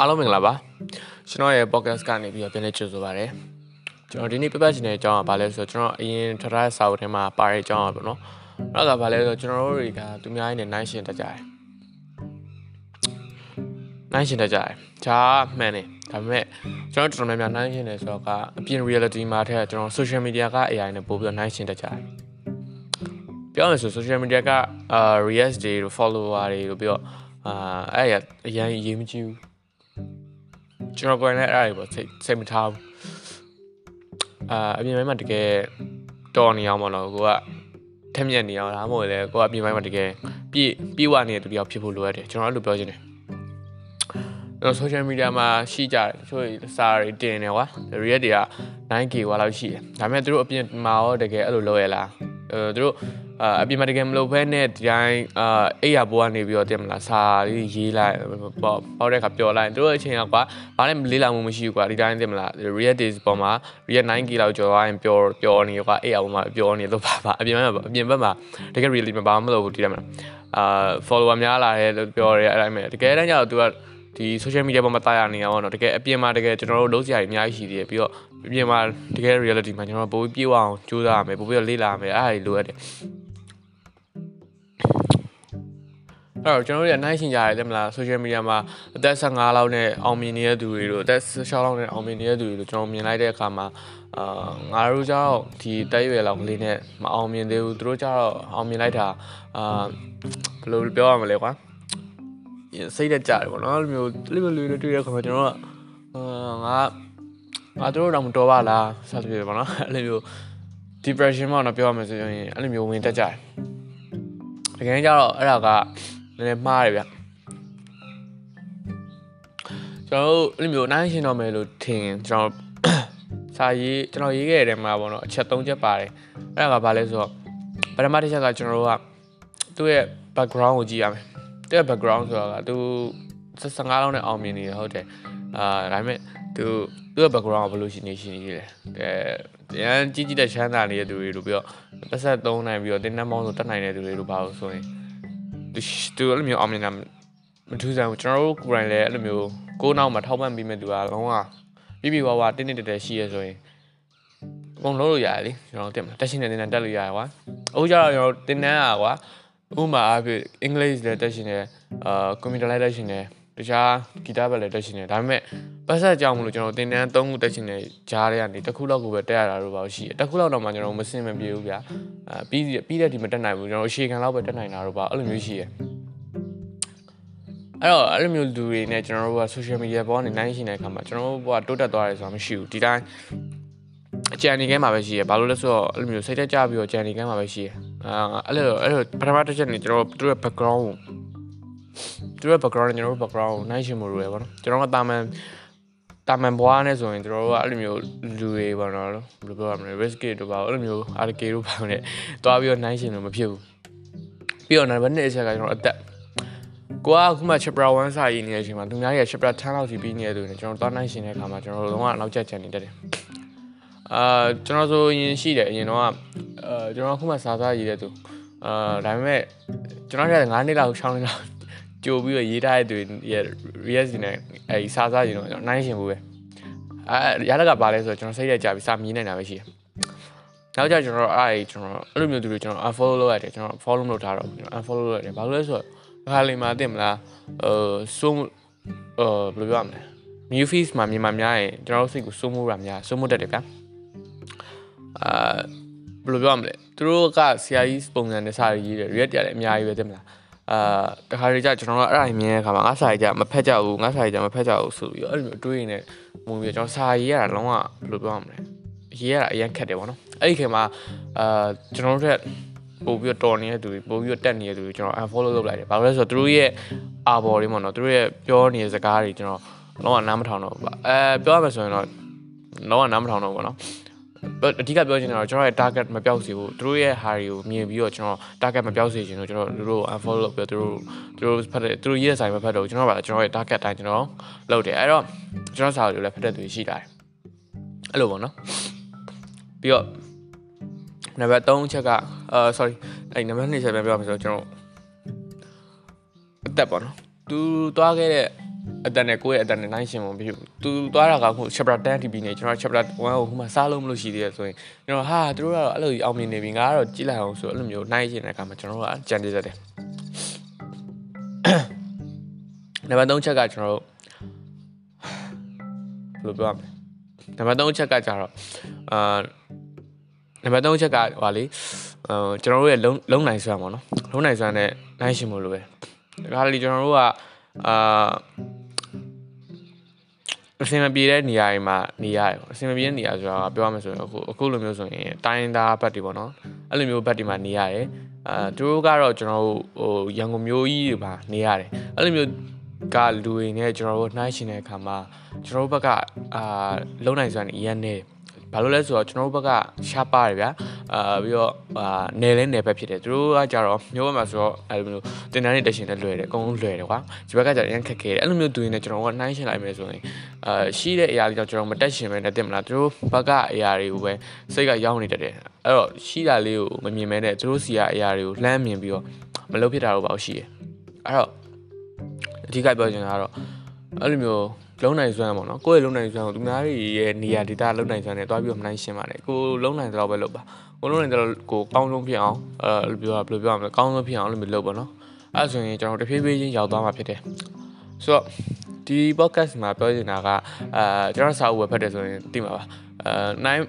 အားလုံးမင်္ဂလာပါကျွန်တော်ရဲ့ podcast ကနေပြီးတော့ပြန်လည်ကြိုဆိုပါရစေကျွန်တော်ဒီနေ့ပြပြချင်တဲ့အကြောင်းကဘာလဲဆိုတော့ကျွန်တော်အရင်ထထားတဲ့စာအုပ်ထဲမှာပါတဲ့အကြောင်းပါပေါ့နော်အဲ့ဒါကဘာလဲဆိုတော့ကျွန်တော်တို့တွေကသူများရဲ့နိုင်ရှင်တက်ကြတယ်နိုင်ရှင်တက်ကြတယ်ဂျာမှန်တယ်ဒါပေမဲ့ကျွန်တော်တော်တော်များများနိုင်ရှင်တယ်ဆိုတော့ကအပြင် reality မှာထက်ကျွန်တော် social media က AI နဲ့ပို့ပြီးတော့နိုင်ရှင်တက်ကြတယ်ပြောရမယ်ဆို social media ကအာ react တွေတို့ follower တွေတို့ပြီးတော့အာအဲ့ရအရင်ရေးမကြည့်ဘူး ကျွန်တော်ကိုယ်နဲ့အဲ့ဒါတွေပေါ့စိတ်စိတ်မထားဘူးအာအပြင်ပိုင်းမှာတကယ်တော်နေအောင်မလို့ကိုကထက်မြက်နေအောင်ဒါမှမဟုတ်လေကိုကအပြင်ပိုင်းမှာတကယ်ပြည့်ပြည့်ဝနေတဲ့သူတယောက်ဖြစ်ဖို့လိုအပ်တယ်ကျွန်တော်အဲ့လိုပြောချင်တယ်ကျွန်တော် social media မှာရှိကြတယ်တချို့စာတွေတင်တယ်ကွာ react တွေက 9k ကွာလောက်ရှိတယ်ဒါပေမဲ့သူတို့အပြင်မှာရောတကယ်အဲ့လိုလုပ်ရလားအဲသူတို့ အာအပြင်မှာတကယ်မလုပ်ဘဲနဲ့ဒီတိုင်းအာအိယာဘိုးကနေပြီးတော့တင်မလားစာလေးရေးလိုက်ပေါ့ပေါ့တဲ့ခါပျော်လိုက်သူတို့အချိန်ကကွာဘာလဲလေးလာမှုမရှိဘူးကွာဒီတိုင်းတင်မလား real days ပေါ်မှာ real 9k လောက်ကျော်သွားရင်ပျော်ပျော်နေကွာအိယာဘိုးမှာပျော်နေလို့ပါပါအပြင်ဘက်မှာအပြင်ဘက်မှာတကယ် really မပါမလို့ဘူးဒီတိုင်းမလားအာ follower များလာတယ်လို့ပြောရဲအဲ့တိုင်းပဲတကယ်တမ်းကျတော့ तू ကဒီ social media ပေါ်မှာတာယာနေအောင်တော့တကယ်အပြင်မှာတကယ်ကျွန်တော်တို့လုံးစရာကြီးအများကြီးရှိသေးတယ်ပြီးတော့အပြင်မှာတကယ် reality မှာကျွန်တော်ပိုပြီးပြေးအောင်ကြိုးစားရမယ်ပိုပြီးတော့လေ့လာရမယ်အဲ့ဒါတွေလိုအပ်တယ် တော့ကျွန်တော်တို့ရနိုင်ရှင်ကြရတယ်တဲ့မလား social media မှာအသက်15လောက်နဲ့အောင်မြင်နေတဲ့သူတွေတို့အသက်16လောက်နဲ့အောင်မြင်နေတဲ့သူတွေတို့ကျွန်တော်မြင်လိုက်တဲ့အခါမှာအာငါတို့ကျတော့ဒီတက်ရွယ်လောက်ကလေးနဲ့မအောင်မြင်သေးဘူးသူတို့ကျတော့အောင်မြင်လိုက်တာအာဘယ်လိုပြောရမလဲကွာစိတ်တက်ကြတယ်ပေါ့နော်အဲ့လိုမျိုးအဲ့လိုမျိုးလေးတွေ့တဲ့အခါမှာကျွန်တော်ကအာငါငါတို့တော့မတော်ပါလားစသဖြင့်ပေါ့နော်အဲ့လိုမျိုး depression ပေါ့နော်ပြောရမယ်ဆိုရင်အဲ့လိုမျိုးဝင်တက်ကြတယ်တကယ်ကြတော့အဲ့ဒါက နည်းနည်းမှားတယ်ဗျကျွန်တော်တို့အဲ့လိုမျိုးနိုင်ရှင်တော့မယ်လို့ထင်ကျွန်တော်စာရေးကျွန်တော်ရေးခဲ့တဲ့မှာပေါ့နော်အချက်၃ချက်ပါတယ်အဲ့ဒါကဘာလဲဆိုတော့ပထမတစ်ချက်ကကျွန်တော်တို့ကသူ့ရဲ့ background ကိုကြည့်ရမယ်သူ့ရဲ့ background ဆိုတာကသူ15လောက်နဲ့အောင်မြင်နေတယ်ဟုတ်တယ်အာဒါပေမဲ့သူသူ့ရဲ့ background ကဘယ်လိုရှိနေရှိနေလဲအဲရန်ကြီးကြီးတဲ့ချမ်းသာနေတဲ့သူတွေတို့ပြီးတော့ပတ်သက်သုံးနိုင်ပြီးတော့တင်းနှမောင်းဆိုတက်နိုင်တဲ့သူတွေတို့ပါလို့ဆိုရင် သူသူအဲ့လိုမျိုးအောင်မြင်တာမထူးဆန်းဘူးကျွန်တော်တို့ကိုယ်တိုင်လည်းအဲ့လိုမျိုးကိုးနောက်မှာထောက်ပံ့ပြီးမဲ့သူကလုံးဝပြီးပြီးဝါဝါတင်းတင်းတက်တက်ရှိရဆိုရင်အကုန်လုံးလို့ရတယ်လေကျွန်တော်တင်မှာတက်ရှင်တဲ့တင်တန်းတက်လို့ရတယ်ကွာအခုကျတော့ကျွန်တော်တင်တန်းอ่ะကွာဥမာအဖြစ်အင်္ဂလိပ်လည်းတက်ရှင်တယ်အာကွန်ပျူတာလည်းတက်ရှင်တယ် တခြားဂီတဘက်လည်းတက်ရှင်တယ်ဒါပေမဲ့ပတ်ဆက်ကြောင်းမလို့ကျွန်တော်တင်တန်း၃ခုတက်ရှင်တယ်ကြားရကနေတစ်ခုလောက်ကိုပဲတက်ရတာတော့ပါရှိတယ်တစ်ခုလောက်တော့မှကျွန်တော်မစင်မပြေဘူးဗျာအာပြီးပြီးတဲ့ဒီမတက်နိုင်ဘူးကျွန်တော်အရှေခံလောက်ပဲတက်နိုင်တာတော့ပါအဲ့လိုမျိုးရှိတယ်အဲ့တော့အဲ့လိုမျိုးလူတွေနဲ့ကျွန်တော်တို့က social media ပေါ်ကနေနိုင်ရှင်တဲ့အခါမှာကျွန်တော်တို့ကတိုးတက်သွားတယ်ဆိုတာမရှိဘူးဒီတိုင်းအကြံနေကဲမှာပဲရှိရဘာလို့လဲဆိုတော့အဲ့လိုမျိုးစိတ်တက်ကြပြီးတော့ကြံနေကဲမှာပဲရှိရအာအဲ့လိုအဲ့လိုပထမတစ်ချက်နေကျွန်တော်တို့ရဲ့ background ကို သူတို့ background ကျွန်တော်တို့ background ကိုနိုင်ရှင်မှုလိုရပါတော့ကျွန်တော်ကတာမန်တာမန်ဘွားနဲ့ဆိုရင်ကျွန်တော်တို့ကအဲ့လိုမျိုးလူတွေပေါ့နော်ဘယ်လိုပြောရမလဲ risk တို့ပါအဲ့လိုမျိုး RK တို့ပါနဲ့တွားပြီးတော့နိုင်ရှင်လို့မဖြစ်ဘူးပြီးတော့နံပါတ်1အချက်ကကျွန်တော်အသက်ကိုကအခုမှ chapter 1စာရေးနေတဲ့အချိန်မှာသူများရဲ့ chapter 10လောက်စီပြီးနေတယ်ဆိုရင်ကျွန်တော်တွားနိုင်ရှင်တဲ့အခါမှာကျွန်တော်တို့လုံးဝနောက်ကျချန်နေတတ်တယ်အာကျွန်တော်ဆိုရင်ရှိတယ်အရင်တော့အာကျွန်တော်အခုမှစာစားရေးတဲ့သူအာဒါပေမဲ့ကျွန်တော်က9နှစ်လောက်6နှစ်လောက် ကြိုပြီးတော့ရေးထားတဲ့သူရဲ့ react နဲ့အဲစာစားရင်တော့ကျွန်တော်နိုင်ရှင်ဘူးပဲအဲရလကပါလဲဆိုတော့ကျွန်တော်စိတ်ရကြပြီးစာမြင်နေတာပဲရှိတယ်နောက်ကြကျွန်တော်အဲ့ကျွန်တော်အဲ့လိုမျိုးသူတွေကျွန်တော် unfollow လုပ်ရတယ်ကျွန်တော် follow လုပ်ထားတော့ကျွန်တော် unfollow လုပ်ရတယ်ဘာလို့လဲဆိုတော့ခါလေးမှာတင်မလားဟိုစိုးဟိုဘယ်လိုပြောရမလဲ new fees မှာမြန်မာများရင်ကျွန်တော်တို့စိတ်ကိုစိုးမိုးတာများစိုးမိုးတတ်တယ်ဗျာအာဘယ်လိုပြောရမလဲသူတို့ကဆရာကြီးပုံစံနဲ့စာရေးတယ် react ရတယ်အများကြီးပဲတင်မလား အာတခါတလေကျကျွန်တော်တို့အဲ့ဒါမြင်တဲ့အခါမှာငါစာရေးကြမဖက်ကြဘူးငါစာရေးကြမဖက်ကြဘူးဆိုပြီးတော့အဲ့လိုမျိုးတွေးနေမူပြီးကျွန်တော်စာရေးရတာလုံးဝဘယ်လိုပြောရမလဲရေးရတာအရင်ခက်တယ်ပေါ့နော်အဲ့ဒီခေတ်မှာအာကျွန်တော်တို့ပို့ပြီးတော့တော်နေတဲ့သူတွေပို့ပြီးတော့တက်နေတဲ့သူတွေကျွန်တော် unfollow လုပ်လိုက်တယ်ဘာလို့လဲဆိုတော့သူတို့ရဲ့အာဘော်တွေပေါ့နော်သူတို့ရဲ့ပြောနေတဲ့စကားတွေကျွန်တော်လုံးဝနားမထောင်တော့ဘူးပါအဲပြောရမယ်ဆိုရင်တော့လုံးဝနားမထောင်တော့ဘူးပေါ့နော် အဓိကပြောချင်တာတော့ကျွန်တော်ရဲ့ target မပြောက်စေဘူးသူတို့ရဲ့ဟာတွေကိုမြင်ပြီးတော့ကျွန်တော် target မပြောက်စေချင်လို့ကျွန်တော်တို့ unfollow လုပ်ပြီးတော့သူတို့သူတို့ဖတ်တယ်သူတို့ရေးတဲ့ဆိုင်မဖတ်တော့ကျွန်တော်ကကျွန်တော်ရဲ့ target တိုင်းကျွန်တော်လုပ်တယ်အဲ့တော့ကျွန်တော်စာတွေကိုလည်းဖတ်တဲ့သူရှိလာတယ်အဲ့လိုပေါ့နော်ပြီးတော့နံပါတ်3ချက်ကအာ sorry အဲ့နံပါတ်2ချက်ပြန်ပြောရမယ်ဆိုတော့ကျွန်တော်အသက်ပေါ့နော်သူသွားခဲ့တဲ့ အအတန်နဲ့ကိုယ့်ရဲ့အတန်နဲ့နိုင်ရှင်မဖြစ်ဘူးသူသွားတာကအခု chapter 10 TP နဲ့ကျွန်တော် chapter 1ကိုခုမှစားလို့မလို့ရှိသေးတယ်ဆိုရင်ကျွန်တော်ဟာသူတို့ကတော့အဲ့လိုအောင်မြင်နေပြီငါကတော့ကြည့်လိုက်အောင်ဆိုအဲ့လိုမျိုးနိုင်ရှင်တဲ့အခါမှာကျွန်တော်တို့ကကြံသေးတယ်နံပါတ်3ချက်ကကျွန်တော်တို့ဘယ်လိုပြောရမလဲနံပါတ်3ချက်ကကြတော့အာနံပါတ်3ချက်ကဟိုလေအာကျွန်တော်တို့ရဲ့လုံးလုံးနိုင်စွမ်းပါနော်လုံးနိုင်စွမ်းနဲ့နိုင်ရှင်မလို့ပဲဒါကလေကျွန်တော်တို့ကအာ အစင်မပြေတဲ့နေရာတွေမှာနေရတယ်ပေါ့အစင်မပြေတဲ့နေရာဆိုတာကပြောရမယ်ဆိုရင်အခုအခုလိုမျိုးဆိုရင်တိုင်းသားဘက်တွေပေါ့နော်အဲ့လိုမျိုးဘက်တွေမှာနေရတယ်အာသူတို့ကတော့ကျွန်တော်တို့ဟိုရန်ကုန်မျိုးကြီးတွေမှာနေရတယ်အဲ့လိုမျိုးကလူတွေနဲ့ကျွန်တော်တို့နှိုင်းရှင်တဲ့အခါမှာကျွန်တော်တို့ဘက်ကအာလုံနိုင်စွမ်းအရင်နဲ့ ဘာလို့လဲဆိုတော့ကျွန်တော်တို့ဘက်ကရှားပါတယ်ဗျာအာပြီးတော့အာနယ်လဲနယ်ဘက်ဖြစ်တယ်သူတို့ကကြတော့မျိုးဘက်မှာဆိုတော့အဲ့လိုမျိုးတင်တန်းနဲ့တက်ရှင်နဲ့လွယ်တယ်အကုန်လုံးလွယ်တယ်ကွာဒီဘက်ကကြတော့အရင်ခက်ခဲတယ်အဲ့လိုမျိုးသူရင်းနဲ့ကျွန်တော်ကနှိုင်းရှင်လိုက်မယ်ဆိုရင်အာရှိတဲ့အရာတွေကြောင့်ကျွန်တော်မတက်ရှင်ပဲနဲ့တင်မလားသူတို့ဘက်ကအရာတွေကိုပဲစိတ်ကရောက်နေတတ်တယ်အဲ့တော့ရှိတာလေးကိုမမြင်မဲနဲ့သူတို့စီကအရာတွေကိုလှမ်းမြင်ပြီးတော့မလုပ်ဖြစ်တာတော့ပေါ့ရှိတယ်အဲ့တော့အဓိကပြောချင်တာကတော့ အဲ့လိုမျိုးလုံးနိုင်စွမ်းပေါ့နော်ကိုယ့်ရဲ့လုံးနိုင်စွမ်းကိုသူများတွေရဲ့နေရာဒေတာလုံးနိုင်စွမ်းနဲ့တွားပြီးတော့မနိုင်ရှင်းပါနဲ့ကိုလုံးနိုင်တဲ့လောက်ပဲလုပ်ပါကိုလုံးနိုင်တဲ့လောက်ကိုကောင်းဆုံးဖြစ်အောင်အဲပြောဘယ်လိုပြောရမလဲကောင်းဆုံးဖြစ်အောင်လို့မျိုးလုပ်ပါနော်အဲဆိုရင်ကျွန်တော်တဖြည်းဖြည်းချင်းရောက်သွားမှာဖြစ်တယ်ဆိုတော့ဒီ podcast မှာပြောချင်တာကအာကျွန်တော်စာအုပ်ဝယ်ဖတ်တယ်ဆိုရင်သိမှာပါအဲနိုင်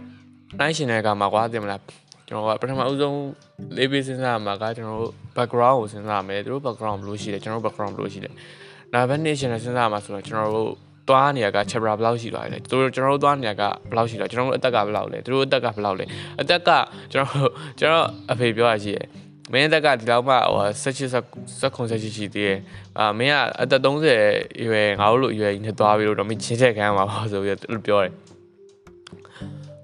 နိုင်ရှင်တဲ့ကမှာကွာသိမလား ကျွန်တော်ကပထမအဦးဆုံးလေးပေးစဉ်းစားမှာကကျွန်တော်တို့ background ကိုစဉ်းစားမယ်သူတို့ background ဘယ်လိုရှိလဲကျွန်တော်တို့ background ဘယ်လိုရှိလဲနောက်ဘက်နေ့ရှင်နဲ့စဉ်းစားမှာဆိုတော့ကျွန်တော်တို့သွားနေရက chapter ဘယ်လောက်ရှိသွားလဲသူတို့ကျွန်တော်တို့သွားနေရကဘယ်လောက်ရှိသွားကျွန်တော်တို့အသက်ကဘယ်လောက်လဲသူတို့အသက်ကဘယ်လောက်လဲအသက်ကကျွန်တော်တို့ကျွန်တော်အဖေပြောရရှိရယ်မင်းအသက်ကဒီလောက်မှဟို16 16ရှိသေးတယ်အာမင်းကအသက်30ရွယ်ငါတို့လိုရွယ်ကြီးနဲ့သွားပြီးတော့မင်းချင်းချက်ခံရမှာပါဆိုပြီးတော့ပြောတယ်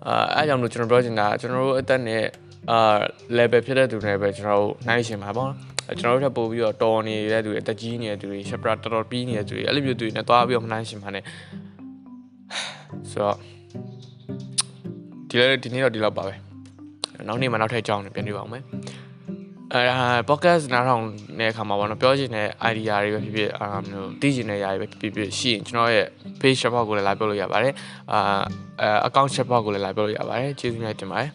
အာအဲကြောင့်လို့ကျွန်တော်ပြောချင်တာကျွန်တော်တို့အသက်နဲ့အာ level ဖြစ်တဲ့သူတွေပဲကျွန်တော်တို့နိုင်ရှင်ပါပေါ့ကျွန်တော်တို့ထပ်ပို့ပြီးတော့တော်နေတဲ့သူတွေအသက်ကြီးနေတဲ့သူတွေ chapter တော်တော်ပြီးနေတဲ့သူတွေအဲ့လိုမျိုးသူတွေနဲ့သွားပြီးတော့မနိုင်ရှင်ပါနဲ့ဆိုတော့ဒီလေဒီနေ့တော့ဒီလောက်ပါပဲနောက်နေ့မှနောက်ထပ်အကြောင်းတွေပြန်ပြပါအောင်မယ် အဲ podcast နားထောင်တဲ့အခါမှာပေါ့နော်ပြောချင်တဲ့ idea တွေပဲဖြစ်ဖြစ်အာမျိုးသိချင်တဲ့ຢာတွေပဲဖြစ်ဖြစ်ရှိရင်ကျွန်တော်ရဲ့ page support ကိုလည်းလာပြောလို့ရပါတယ်အာ account support ကိုလည်းလာပြောလို့ရပါတယ်ကျေးဇူးများတင်ပါတယ်